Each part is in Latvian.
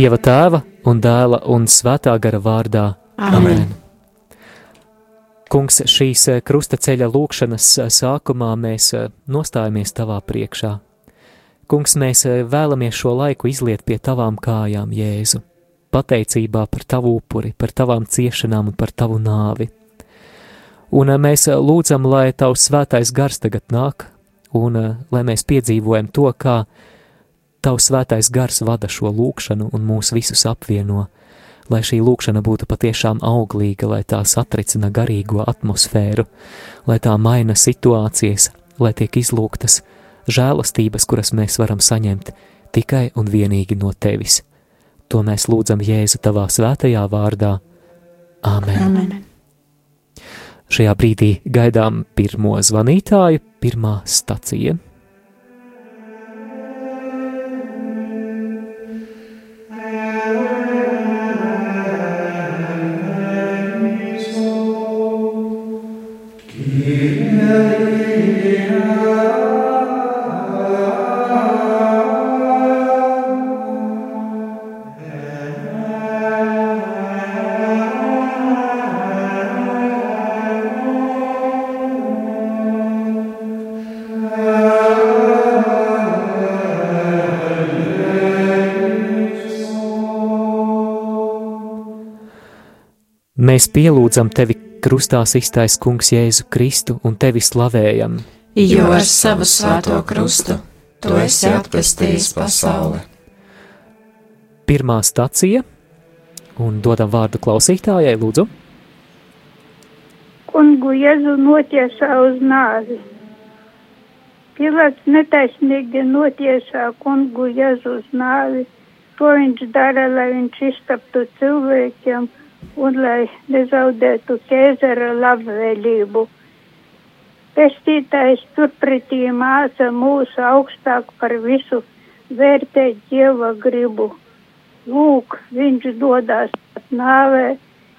Dieva tēva un dēla un svētā gara vārdā. Amen. Kungs, šīs eh, krusta ceļa lūkšanas eh, sākumā mēs eh, nostājamies tavā priekšā. Kungs, mēs vēlamies šo laiku izliet pie tavām kājām, Jēzu, pateicībā par tavu upuri, par tavām ciešanām un par tavu nāvi. Un mēs lūdzam, lai tavs svētais gars tagad nāk, un lai mēs piedzīvojam to, kā tavs svētais gars vada šo lūkšanu un mūs visus apvieno lai šī lūkšana būtu patiešām auglīga, lai tā satricina garīgo atmosfēru, lai tā maina situācijas, lai tiek izlūgtas žēlastības, kuras mēs varam saņemt tikai un vienīgi no tevis. To mēs lūdzam Jēzu tavā svētajā vārdā. Āmen! Amen. Šajā brīdī gaidām pirmo zvanītāju, pirmā stacija. Mēs pielūdzam tevi krustā iztais kungs Jēzu Kristu un tevi slavējam. Jo ar savu svēto krustu tu esi atpestījis pasauli. Pirmā stacija, un dodam vārdu klausītājai, lūdzu. Kungu Jēzu notiesā uz nāvi. Pilārs netaisnīgi notiesā kungu Jēzu uz nāvi. To viņš dara, lai viņš iztaptu cilvēkiem un lai nezaudētu ķēzara labvēlību. Pestītājs turpretī māca mūsu augstāk par visu vērtēt Dieva gribu. Lūk, viņš dodas pat nāvē,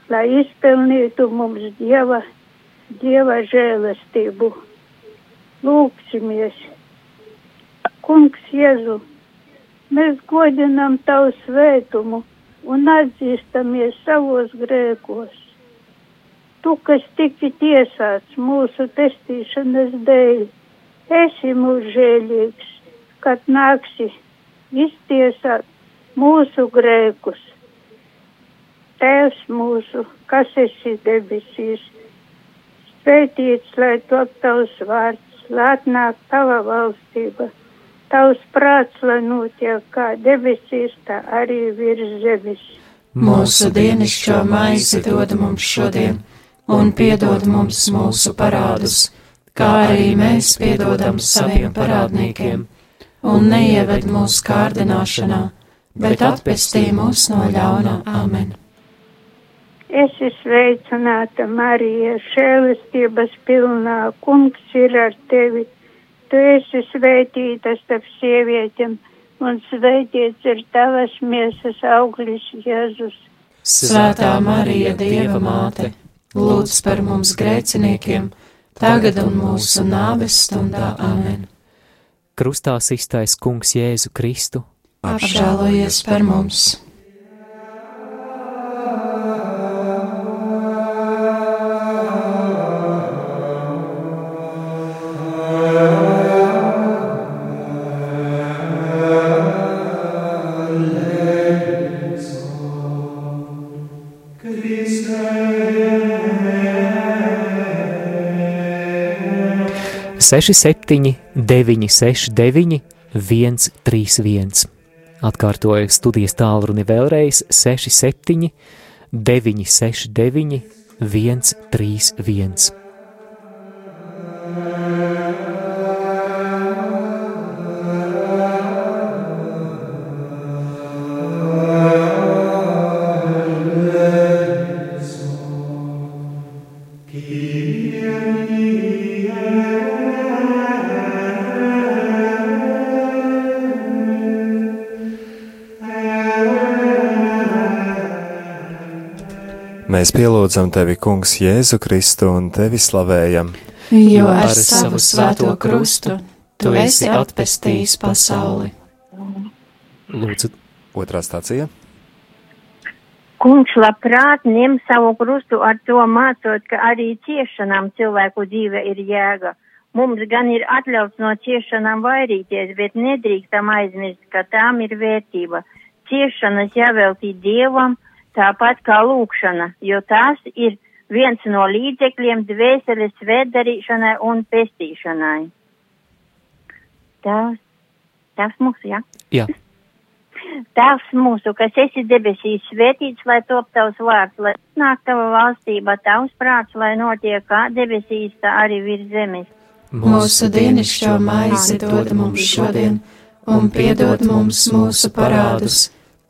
lai izpelnītu mums Dieva, Dieva žēlastību. Lūksimies! Kungs Jēzu, mēs godinam Tavu svētumu un atzīstamies savos grēkos. Tu, kas tiki tiesāts mūsu pestīšanas dēļ, esi mūs žēlīgs, kad nāksi iztiesāt mūsu grēkus. Tēvs mūsu, kas esi debesīs, svētīts, lai top tavs vārds, lai atnāk tava valstība Tavs prāts, lai notiek kā debesīs, tā arī virs zemes. Mūsu dienascho maizi dod mums šodien, un piedod mums mūsu parādus, kā arī mēs piedodam saviem parādniekiem, un neieved mūsu kārdināšanā, bet atpestī mūs no ļauna Āmen. Es sveicināta Marija, šēlistības pilnā, kungs ir ar tevi Tu esi svētīta starp sievietēm, un svētīts ir tavas miesas auglis Jēzus. Svētā Marija, Dieva māte, lūdz par mums grēciniekiem, tagad un mūsu nāves stundā Āmen. Krustā iztais kungs Jēzu Kristu. Apžēlojies par mums! 67, 969, 131. Atkārtoju studijas tālruni vēlreiz 67, 969, 131. Mēs pielūdzam tevi, Kungs, Jēzu Kristu un tevi slavējam. Jo ar savu svēto krustu tu esi atpestījis pasauli. Lūdzu, otrā stācija. Kungs labprāt ņem savu krustu ar to mācot, ka arī ciešanām cilvēku dzīve ir jēga. Mums gan ir atļauts no ciešanām vairīties, bet nedrīkstam aizmirst, ka tām ir vērtība. Ciešanas jāveltī Dievam, tāpat kā lūkšana, jo tās ir viens no līdzekļiem dvēseles vēdarīšanai un pestīšanai. Tas, tas mūsu, jā? Jā. Tēvs mūsu, kas esi debesīs, svētīts, lai top tavs vārds, lai nāk tava valstība, tavs prāts, lai notiek kā debesīs, tā arī virs zemes. Mūsu dienascho maizi dod mums šodien, un piedod mums mūsu parādus,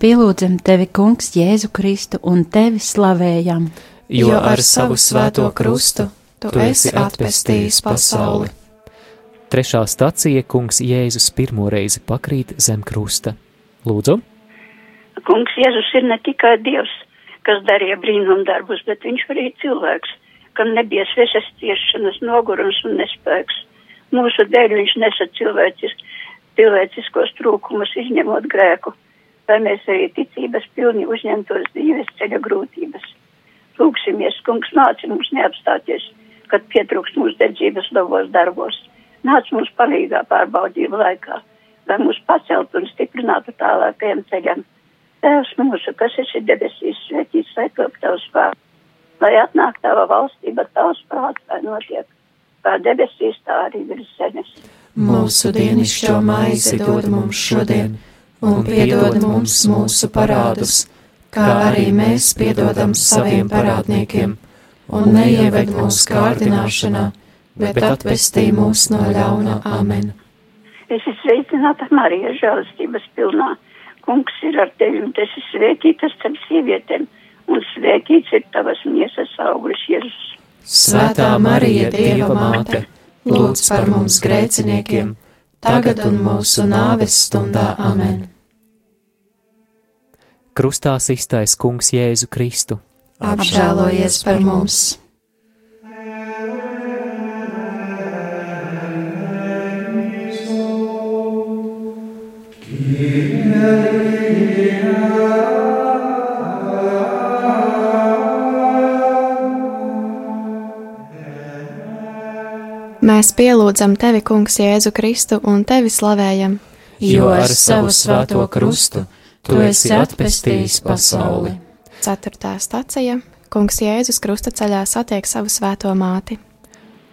Pielūdzam tevi, Kungs, Jēzu Kristu un tevi slavējam, Jo ar savu svēto krustu tu esi atpestījis pasauli. Trešā stacija kungs Jēzus pirmo reizi pakrīt zem krusta. Lūdzu, Kungs Jēzus ir ne tikai Dievs, kas darīja brīnumdarbus, bet viņš arī cilvēks, kam nebija svešas ciešanas, nogurums un nespēks. Mūsu dēļ viņš nesa cilvēcis, cilvēciskos trūkumus, izņemot grēku, lai mēs arī ticības pilni uzņemtos dzīves ceļa grūtības. Lūksimies, kungs, nāc mums neapstāties, kad pietrūks mūsu dedzības labos darbos. Nāc mums palīgā pārbaudību laikā, lai mūs paceltu un stiprinātu tālākajam ceļam. Tēvs mūsu, kas esi debesīs, svētīts, lai top tavs vārds, lai atnāk tava valstība, tavs prāts, lai notiek, kā debesīs, tā arī virs zemes. Mūsu dienascho maizi dod mums šodien, un piedod mums mūsu parādus, kā arī mēs piedodam saviem parādniekiem, un neieved mūsu kārdināšanā, bet atpestī mūs no ļauna amen. Es esmu sveicināta Marija žēlastības pilnā. Kungs ir ar tevi un tu esi svētītas starp sievietēm, un svētīts ir tavas miesas augurs Jēzus. Svētā Marija, Dieva māte, lūdz par mums grēciniekiem, tagad un mūsu nāves stundā amen. krustā iztais kungs Jēzu Kristu. Apžēlojies par mums! Mēs pielūdzam tevi, Kungs, Jēzu Kristu un tevi slavējam, jo ar savu svēto krustu tu esi atpestījis pasauli. Ceturtā stacija - Kungs Jēzus krusta ceļā satiek savu svēto māti.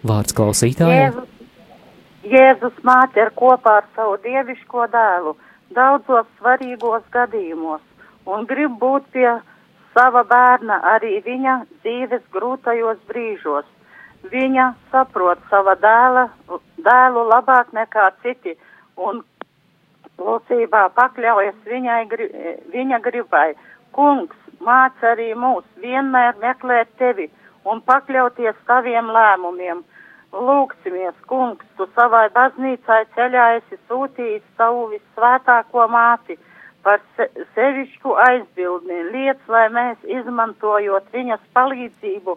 Vārds klausītājiem! Jēzus, Jēzus māte ir kopā ar savu dievišķo dēlu daudzos svarīgos gadījumos un grib būt pie sava bērna arī viņa dzīves grūtajos brīžos. Viņa saprot sava dēla, dēlu labāk nekā citi un klusībā pakļaujas viņai, viņa gribai. Kungs, māc arī mūs vienmēr meklēt tevi un pakļauties taviem lēmumiem. Lūksimies, kungs, tu savai baznīcai ceļā esi sūtījis savu visvētāko māti par se sevišķu aizbildni. Liec, lai mēs izmantojot viņas palīdzību,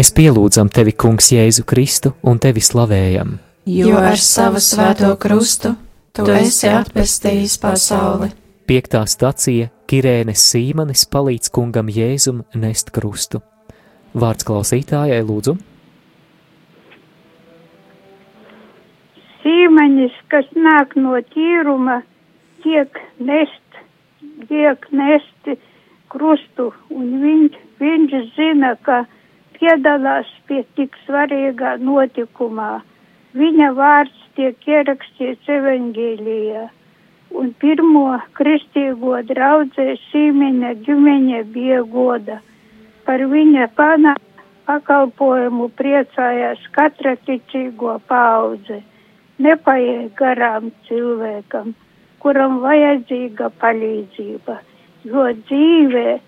Mēs pielūdzam tevi, Kungs, Jēzu Kristu un tevi slavējam. Jo ar savu svēto krustu tu esi atpestījis pasauli. Piektā stacija Kirēnes Sīmanis palīdz kungam Jēzum nest krustu. Vārds klausītājai lūdzu. Sīmanis, kas nāk no tīruma, tiek nest, tiek nesti krustu, un viņš, viņš zina, ka piedalās pie tik svarīgā notikumā. Viņa vārds tiek ierakstīts evaņģēlijā, un pirmo kristīgo draudzē Sīmeņa ģimeņa bija goda. Par viņa pana pakalpojumu priecājās katra ticīgo paudze. Nepaiet garām cilvēkam, kuram vajadzīga palīdzība, jo dzīvē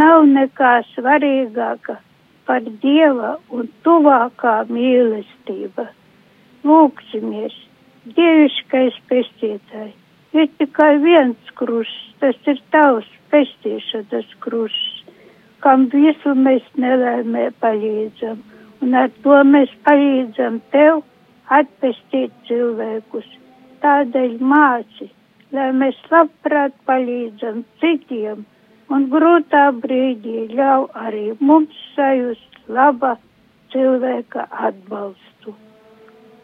nav nekā svarīgāka par Dieva un tuvākā mīlestība. Lūksimies, dieviškais pestītāji, ir tikai viens krusts, tas ir tavs pestīšanas krusts, kam visu mēs nelēmē palīdzam, un ar to mēs palīdzam tev atpestīt cilvēkus. Tādēļ māci, lai mēs labprāt palīdzam citiem un grūtā brīdī ļauj arī mums sajust laba cilvēka atbalstu.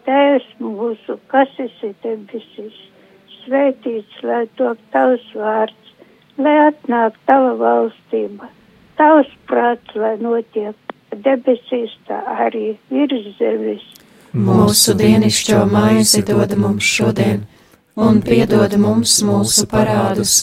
Tēvs mūsu, kas esi debesīs, svētīts, lai top tavs vārds, lai atnāk tava valstība, tavs prāts, lai notiek debesīs, tā arī virs zemes. Mūsu dienascho maizi dod mums šodien, un piedod mums mūsu parādus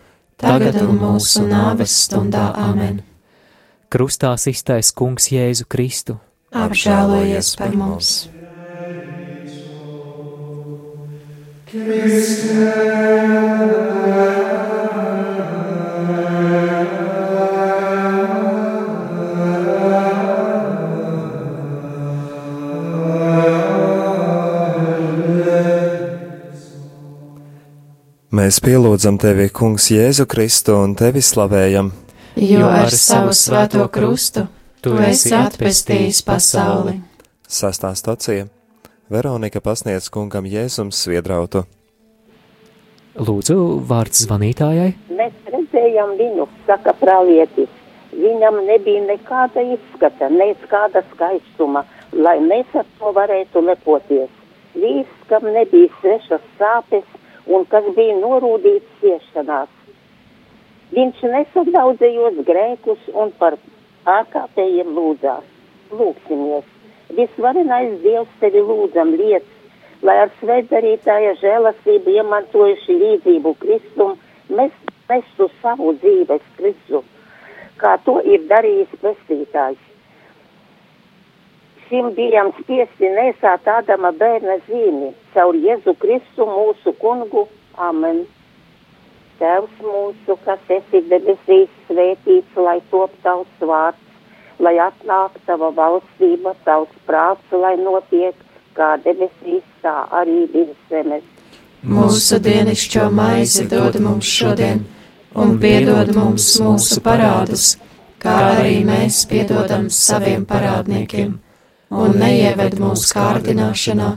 tagad un mūsu nāves stundā amen. Krustā iztais kungs Jēzu Kristu. Apžēlojies par mums! Kristē. Mēs pielūdzam tevi, Kungs, Jēzu Kristu un tevi slavējam. Jo ar savu svēto krustu tu esi atpestījis pasauli. Sastā stacija Veronika pasniedz kungam Jēzums sviedrautu. Lūdzu, vārds zvanītājai. Mēs redzējām viņu, saka pravietis. Viņam nebija nekāda izskata, nekāda skaistuma, lai mēs ar to varētu lepoties. Vīrs, kam nebija svešas sāpes, un kas bija norūdīts ciešanās. Viņš nesadaudzējos grēkus un par ārkārtējiem lūdzās. Lūksimies! Visvarenais Dievs tevi lūdzam liec, lai ar svētdarītāja žēlastību iemantojuši līdzību Kristum, mēs mestu savu dzīves Kristu, kā to ir darījis pestītājs šim bijām spiesti nesāt Ādama bērna zīmi caur Jēzu Kristu mūsu kungu. Amen. Tēvs mūsu, kas esi debesīs, svētīts, lai top tavs vārds, lai atnāk tava valstība, tavs prāts, lai notiek kā debesīs, tā arī virs zemes. Mūsu dienascho maizi dod mums šodien, un piedod mums mūsu parādus, kā arī mēs piedodam saviem parādniekiem, un neieved mūsu kārdināšanā,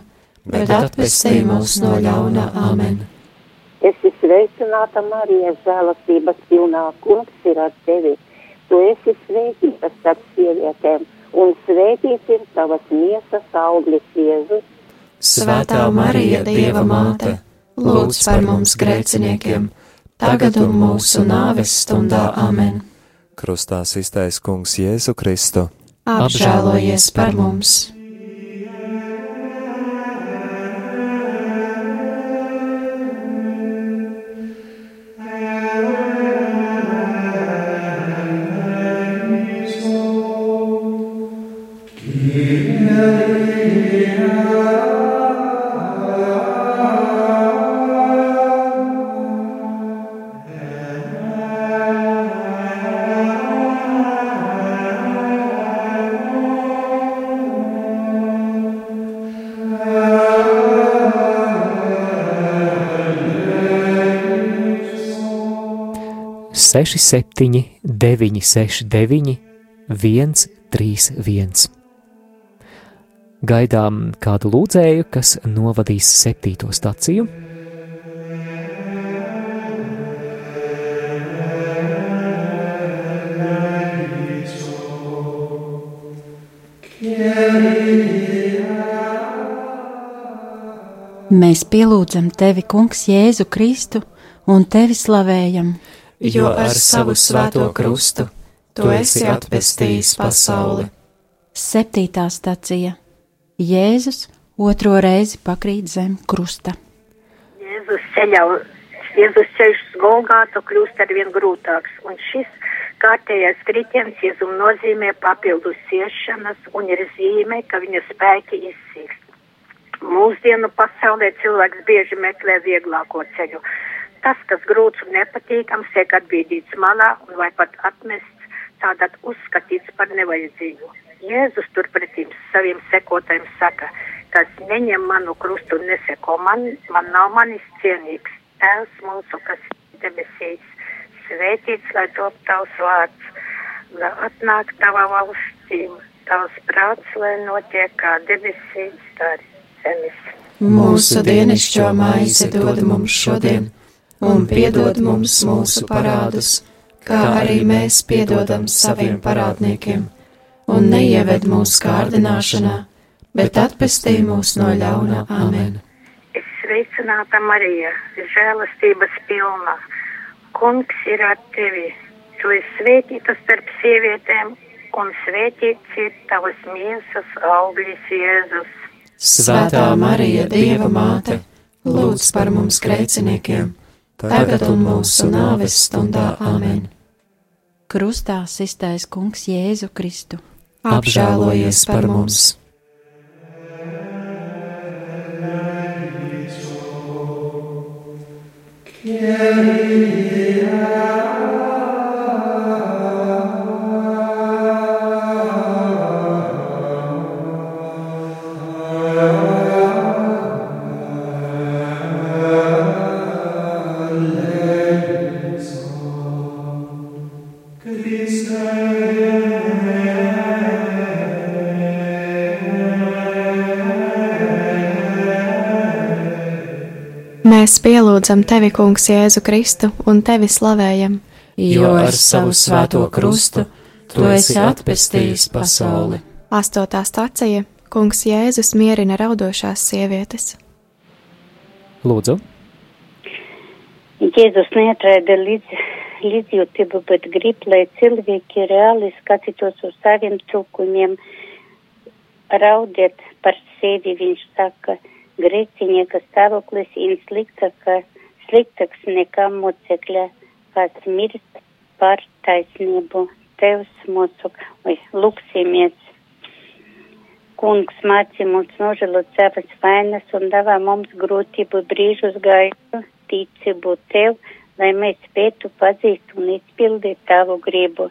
bet atpestī mūs no ļauna Āmen. Es esmu sveicināta Marija, žēlastības pilnā kungs ir ar tevi. Tu esi svētīta starp sievietēm, un svētīts ir tavas miesas auglis Jēzus. Svētā Marija, Dieva māte, lūdz par mums grēciniekiem, tagad un mūsu nāves stundā Āmen. Krustā iztais kungs Jēzu Kristu. Apžēlojies par mums! Seši, septiņi, deviņi, seši, deviņi, viens, trīs, viens. Gaidām kādu lūdzēju, kas novadīs septīto staciju. Mēs pielūdzam tevi, Kungs, Jēzu Kristu, un tevi slavējam, jo ar savu svēto krustu tu esi atpestījis pasauli. Septītā stacija Jēzus otro reizi pakrīt zem krusta. Jēzus ceļā, Jēzus ceļš uz Golgātu kļūst arvien grūtāks, un šis kārtējais kritiens Jēzum nozīmē papildus ciešanas un ir zīme, ka viņa spēki izsīkst. Mūsdienu pasaulē cilvēks bieži meklē vieglāko ceļu. Tas, kas grūts un nepatīkams, tiek atbīdīts malā un vai pat atmests, tādāt uzskatīts par nevajadzīgu. Jēzus turpretī saviem sekotājiem saka, kas neņem manu krustu un neseko man, man nav manis cienīgs. Tēvs mūsu, kas debesīs, svētīts, lai top tavs vārds, lai atnāk tava valstīm, tavs prāts, lai notiek kā debesīs, tā arī zemes. Mūsu dienascho maizi dod mums šodien, un piedod mums mūsu parādus, kā arī mēs piedodam saviem parādniekiem, un neieved mūsu kārdināšanā, bet atpestī mūs no ļauna Āmen. Es sveicināta Marija, žēlastības pilna. Kungs ir ar tevi, tu esi svētīta starp sievietēm, un svētīts ir tavas miesas auglis Jēzus. Svētā Marija, Dieva māte, lūdz par mums grēciniekiem, tagad un mūsu nāves stundā Āmen. Krustā iztais Kungs Jēzu Kristu. Apžēlojies par mums! Mēs pielūdzam tevi, Kungs, Jēzu Kristu un tevi slavējam, jo ar savu svēto krustu tu esi atpestījis pasauli. Astotā stacija Kungs Jēzus mierina raudošās sievietes. Lūdzu, Jēzus neatraida līdz, līdzjūtību, bet grib, lai cilvēki reāli skatītos uz saviem trūkumiem, raudiet par sevi, viņš saka, grēcinieka stāvoklis ir sliktaka, sliktāks nekā mocekļa, kas mirst par taisnību. Tevs mūsu, vai lūksimies. Kungs māci mums nožēlot savas vainas un dāvā mums grūtību brīžus gaidu, ticību tev, lai mēs spētu pazīt un izpildīt tavu gribu.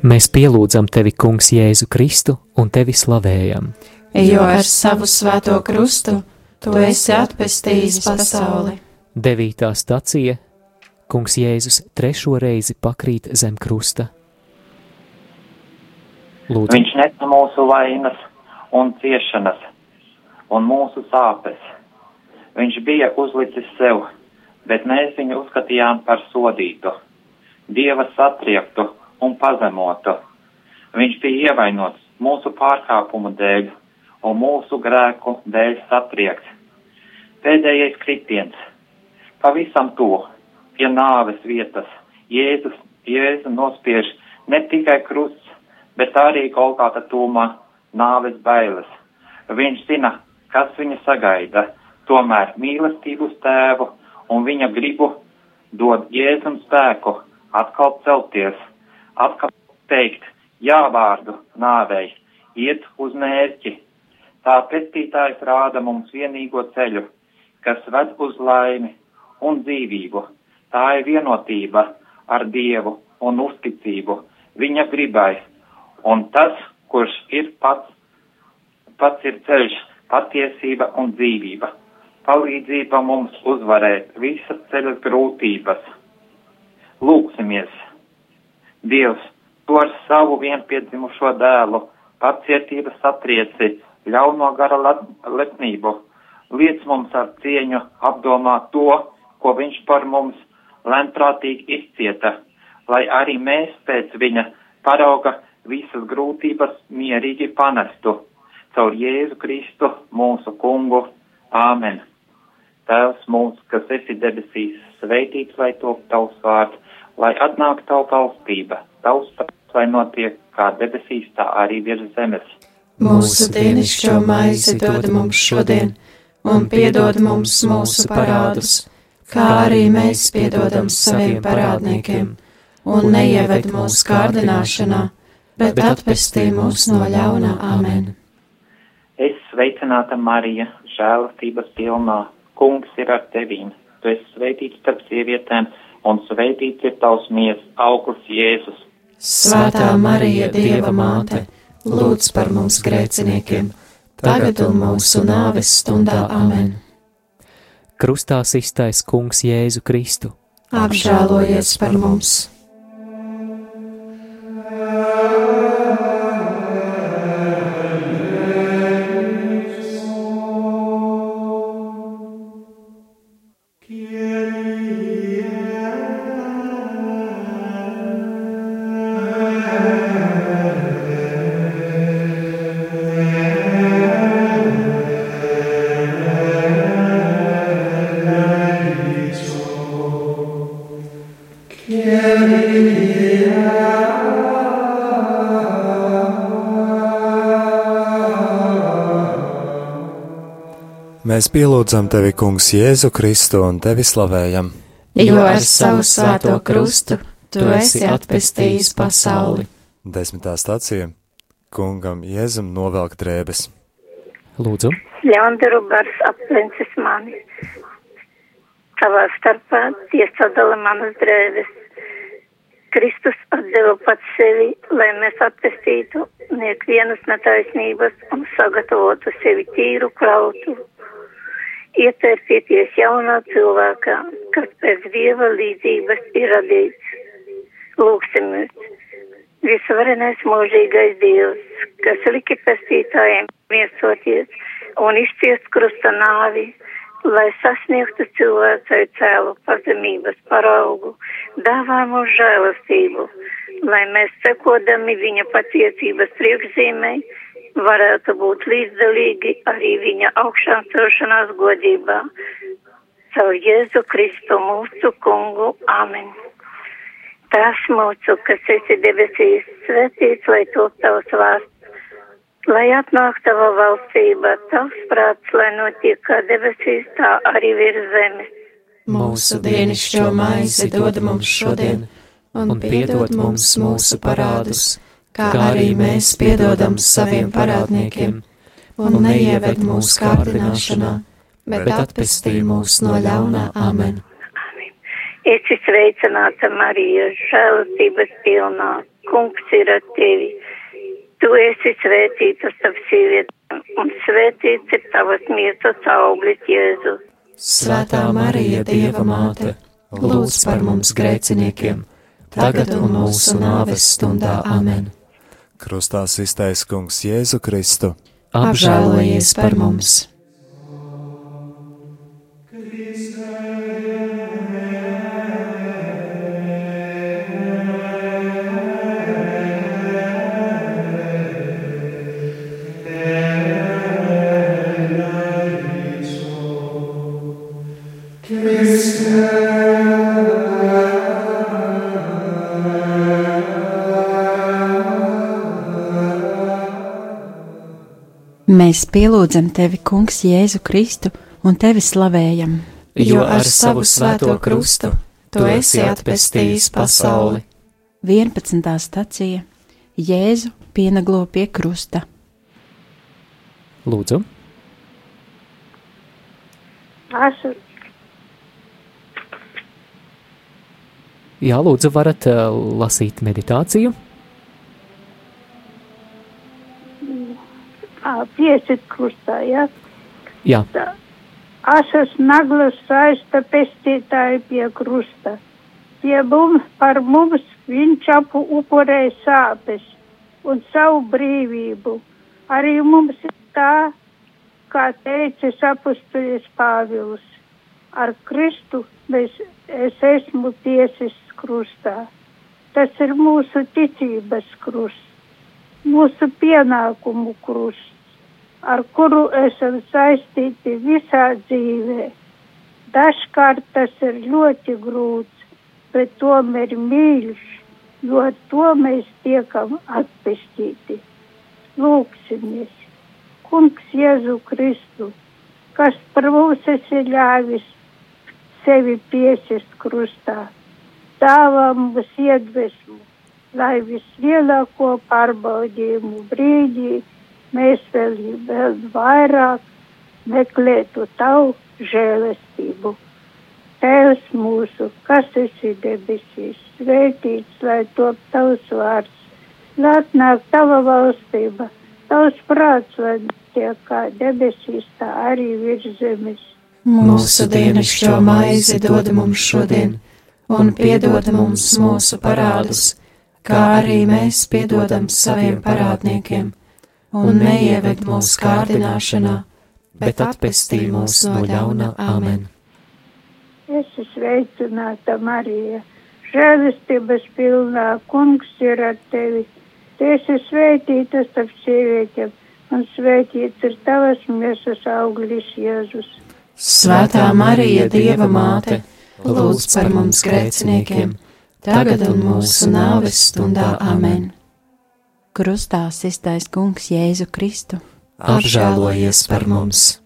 Mēs pielūdzam tevi, Kungs, Jēzu Kristu un tevi slavējam. Jo ar savu svēto krustu tu esi atpestījis pasauli. Devītā stacija Kungs Jēzus trešo reizi pakrīt zem krusta. Lūdzu, Viņš nesa mūsu vainas un ciešanas un mūsu sāpes. Viņš bija uzlicis sev, bet mēs viņu uzskatījām par sodītu, dieva satriektu un pazemotu. Viņš bija ievainots mūsu pārkāpumu dēļ un mūsu grēku dēļ satriekts. Pēdējais kritiens, pavisam to, pie nāves vietas, Jēzus, Jēzu nospiež ne tikai krusts, bet arī Golgāta tūmā nāves bailes. Viņš zina, kas viņu sagaida, tomēr mīlestību tēvu un viņa gribu dod Jēzum spēku atkal celties, atkal teikt jā vārdu nāvei, iet uz mērķi. Tā pestītājs rāda mums vienīgo ceļu, kas ved uz laimi un dzīvību. Tā ir vienotība ar Dievu un uzticību viņa gribai. Un tas, kurš ir pats, pats ir ceļš, patiesība un dzīvība. Palīdzība mums uzvarēt visas ceļa grūtības. Lūksimies! Dievs, tu ar savu vienpiedzimušo dēlu, pacietības satrieci, ļauno gara lepnību, liec mums ar cieņu apdomāt to, ko viņš par mums lemprātīgi izcieta, lai arī mēs pēc viņa parauga visas grūtības mierīgi panestu. Caur Jēzu Kristu, mūsu kungu. Āmen. Tēvs mūsu, kas esi debesīs, sveitīts lai top tavs vārds, lai atnāk tavu valstība, tavs prāts, lai notiek kā debesīs, tā arī virs zemes. Mūsu dienascho maizi dod mums šodien, un piedod mums mūsu parādus, kā arī mēs piedodam saviem parādniekiem, un neieved mūsu kārdināšanā, bet atpestī mūs no ļaunā amen. Es sveicināta Marija, žēlastības pilnā, kungs ir ar tevīm. Tu esi sveitīts starp sievietēm, un sveitīts ir tavs mies, augurs Jēzus. Svētā Marija, Dieva māte, lūdz par mums grēciniekiem, tagad un mūsu nāves stundā amen. Krustā iztais Kungs Jēzu Kristu. Apžēlojies par mums! Mēs pielūdzam tevi, Kungs, Jēzu Kristu un tevi slavējam. Jo ar savu svēto krustu tu esi atpestījis pasauli. Desmitā stācija Kungam Jēzum novelk drēbes. Lūdzu, Ļaundaru gars aplencis mani. Savā starpā tie sadala manas drēbes. Kristus atdeva pats sevi, lai mēs atpestītu niekvienas netaisnības un sagatavotu sevi tīru krautu. Ietērpieties jaunā cilvēkā, kas pēc dieva līdzības ir radīts. Lūksimies! Visvarenais mūžīgais dievs, kas liki pestītājiem miesoties un izciest krusta nāvi, lai sasniegtu cilvēcei cēlu pazemības paraugu, dāvā mums žēlastību, lai mēs sekodami viņa patiesības priekšzīmei varētu būt līdzdalīgi arī viņa augšām celšanās godībā. Caur Jēzu Kristu mūsu kungu. Amen. Tās mūsu, kas esi debesīs, svētīts, lai top tavs vārds, lai atnāk tava valstība, tavs prāts, lai notiek kā debesīs, tā arī virs zemes. Mūsu dienišķo maizi dod mums šodien, un piedod mums mūsu parādus kā arī mēs piedodam saviem parādniekiem, un neieved mūsu kārdināšanā, bet atpestī mūs no ļaunā amen. Esi sveicināta, Marija, žēlastības pilnā, kungs ir ar tevi. Tu esi svētīta starp sievietēm, un svētīts ir tavas mietas auglis, Jēzus. Svētā Marija, Dieva māte, lūdz par mums grēciniekiem, tagad un mūsu nāves stundā amen. Krustā iztaisa kungs Jēzu Kristu. Apžēlojies par mums! Mēs pielūdzam tevi, Kungs, Jēzu Kristu un tevi slavējam. Jo ar savu svēto krustu tu esi atpestījis pasauli. 11. stacija Jēzu pienaglo pie krusta. Lūdzu. Esmu Jā, lūdzu, varat uh, lasīt meditāciju. Piesit krustā, ja? Jā. Tā. Asas naglas saista pestītāju pie krusta. Pie mums, par mums viņš apu upurēja sāpes un savu brīvību. Arī mums ir tā, kā teicis apustulis Pāvils. Ar Kristu mēs, es esmu tiesis krustā. Tas ir mūsu ticības krusts, mūsu pienākumu krusts ar kuru esam saistīti visā dzīvē. Dažkārt tas ir ļoti grūts, bet tomēr mīļš, jo ar to mēs tiekam atpestīti. Lūksimies, Kungs Jēzu Kristu, kas par mums esi ļāvis sevi piesist krustā, dāvā mums iedvesmu, lai vislielāko pārbaudījumu brīdī mēs vēl, vēl vairāk meklētu tavu žēlastību. Tēvs mūsu, kas esi debesīs, svētīts, lai top tavs vārds, lai atnāk tava valstība, tavs prāts, lai tiek kā debesīs, tā arī virs zemes. Mūsu dienascho maizi dod mums šodien, un piedod mums mūsu parādus, kā arī mēs piedodam saviem parādniekiem un neieved mūsu kārdināšanā, bet atpestī mūs no ļauna amen. Es esmu sveicināta Marija, žēlistības pilnā, kungs ir ar tevi. Tu esi svētīta starp sievietēm, un svētīts ir tavas miesas auglis Jēzus. Svētā Marija, Dieva māte, lūdz par mums grēciniekiem, tagad un mūsu nāves stundā amen krustā iztais kungs Jēzu Kristu. Apžēlojies par mums!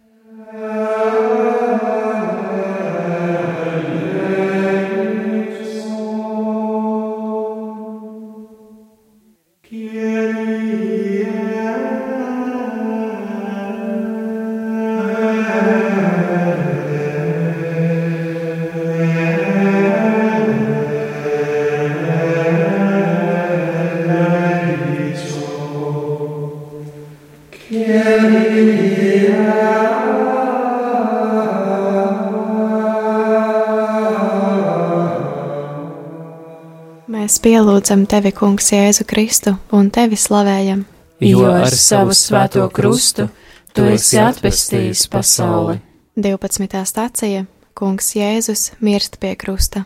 Pielūdzam tevi, Kungs, Jēzu Kristu un tevi slavējam. Jo ar savu svēto krustu tu esi atpestījis pasauli. 12. stācija Kungs Jēzus mirst pie krusta.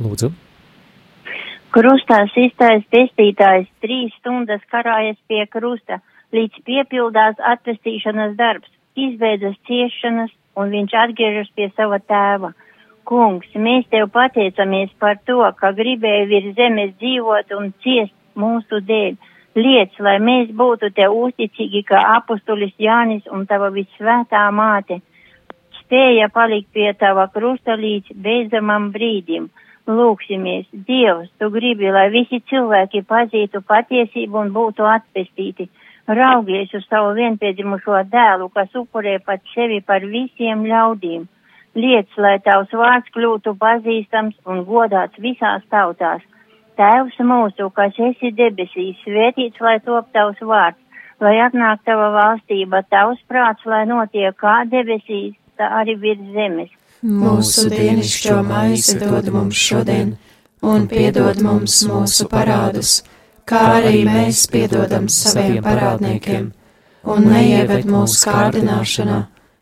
Lūdzu. Krustā sistais pestītājs trīs stundas karājas pie krusta, līdz piepildās atpestīšanas darbs, izbeidzas ciešanas, un viņš atgriežas pie sava tēva. Kungs, mēs tev pateicamies par to, ka gribēji virs zemes dzīvot un ciest mūsu dēļ. Liec, lai mēs būtu tev uzticīgi, kā apustulis Jānis un tava visvētā māte. Spēja palikt pie tava krusta līdz beidzamam brīdim. Lūksimies, Dievs, tu gribi, lai visi cilvēki pazītu patiesību un būtu atpestīti. Raugies uz savu vienpiedzimušo dēlu, kas upurē pat sevi par visiem ļaudīm. Liec, lai tavs vārds kļūtu pazīstams un godāts visās tautās. Tēvs mūsu, kas esi debesīs, svētīts, lai top tavs vārds, lai atnāk tava valstība, tavs prāts, lai notiek kā debesīs, tā arī virs zemes. Mūsu dienascho maizi dod mums šodien, un piedod mums mūsu parādus, kā arī mēs piedodam saviem parādniekiem, un neieved mūsu kārdināšanā,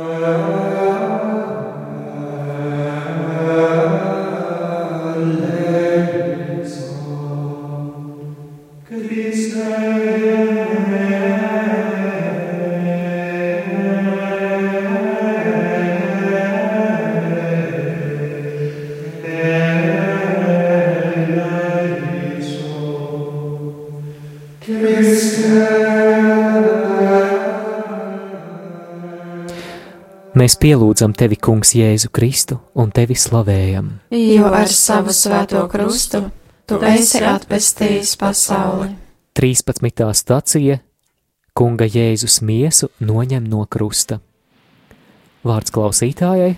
Amen. Mēs pielūdzam tevi, Kungs, Jēzu Kristu un tevi slavējam. Jo ar savu svēto krustu tu esi atpestījis pasauli. 13. stacija Kunga Jēzus miesu noņem no krusta. Vārds klausītājai.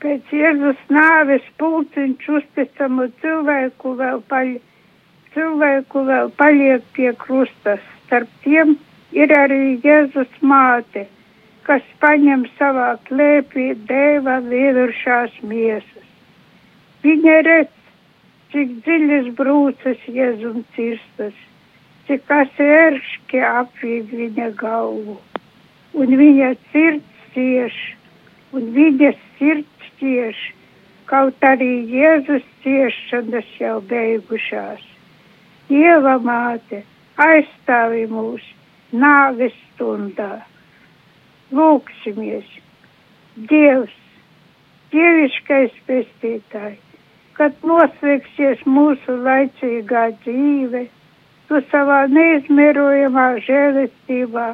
Pēc Jēzus nāves pulciņš uzticamu cilvēku vēl, paļ, cilvēku vēl paliek pie krustas. Starp tiem ir arī Jēzus māte kas paņem savā klēpī dēva vieviršās miesas. Viņa redz, cik dziļas brūces jēzum cirstas, cik asērški apvīd viņa galvu, un viņa sirds cieš, un viņa sirds cieš, kaut arī Jēzus ciešanas jau beigušās. Dieva māte aizstāvi mūs nāves stundā lūksimies. Dievs, dieviškais pestītāji, kad noslēgsies mūsu laicīgā dzīve, tu savā neizmērojamā žēlestībā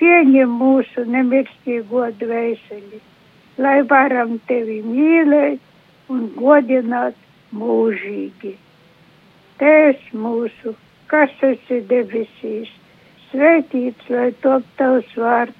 pieņem mūsu nemirstīgo dvēseli, lai varam tevi mīlēt un godināt mūžīgi. Tēvs mūsu, kas esi debesīs, svētīts, lai top tavs vārds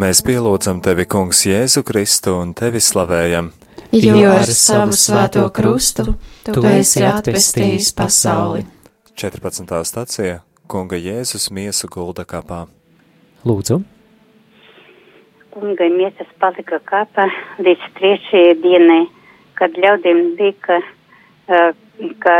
Mēs pielūdzam tevi, Kungs, Jēzu Kristu un tevi slavējam. Jo ar savu svēto krustu tu esi atpestījis pasauli. 14. stacija Kunga Jēzus miesu gulda kapā. Lūdzu! Kunga miesas palika kapā līdz trešajai dienai, kad ļaudīm lika, ka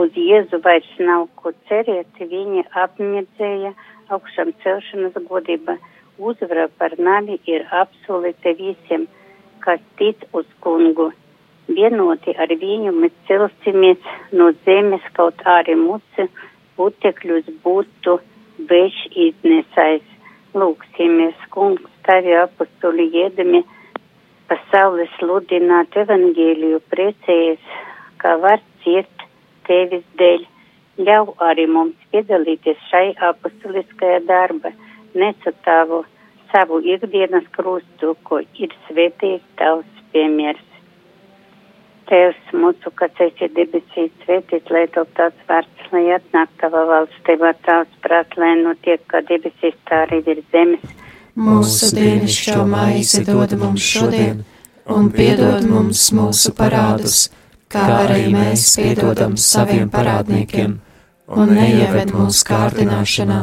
uz Jēzu vairs nav ko cerēt, viņi apmirdzēja augšām celšanas godība. Uzvara par nami ir apsolīta visiem, kas tic uz kungu. Vienoti ar viņu mēs celsimies no zemes kaut arī muci putekļus būtu vējš iznesais. Lūksimies, kungs, tavi apustuli iedami pasaules sludināt evangēliju priecējies, kā var ciest tevis dēļ. Ļauj arī mums piedalīties šai apustuliskajā darba, nesatāvu savu ikdienas krustu, ko ir svētīgs tavs piemērs. Tevs mūsu, kas esi debesīs, svētīts, lai top tavs vārds, lai atnāk tava valstība, tavs prāt, lai notiek, kā debesīs, tā arī ir zemes. Mūsu dienascho maizi dod mums šodien, un piedod mums mūsu parādus, kā arī mēs piedodam saviem parādniekiem, un neieved mūsu kārdināšanā,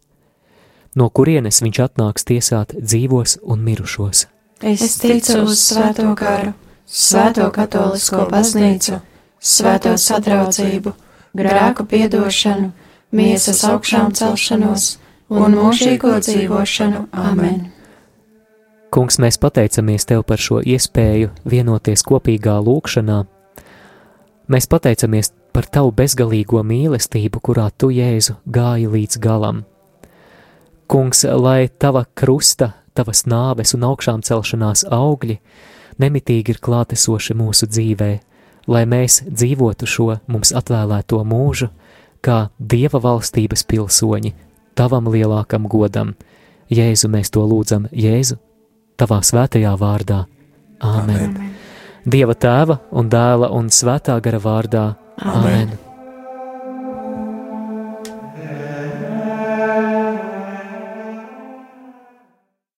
no kurienes viņš atnāks tiesāt dzīvos un mirušos. Es ticu uz svēto karu, svēto katolisko baznīcu, svēto sadraudzību, grēku piedošanu, miesas augšām celšanos un mūžīgo dzīvošanu. Amen! Kungs, mēs pateicamies Tev par šo iespēju vienoties kopīgā lūkšanā. Mēs pateicamies par Tavu bezgalīgo mīlestību, kurā Tu, Jēzu, gāji līdz galam. Kungs, lai Tava krusta, Tavas nāves un augšām celšanās augļi nemitīgi ir klātesoši mūsu dzīvē, lai mēs dzīvotu šo mums atvēlēto mūžu, kā Dieva valstības pilsoņi, Tavam lielākam godam. Jēzu mēs to lūdzam, Jēzu, Tavā svētajā vārdā. Āmen! Amen. Dieva tēva un dēla un svētā gara vārdā. Āmen! Amen.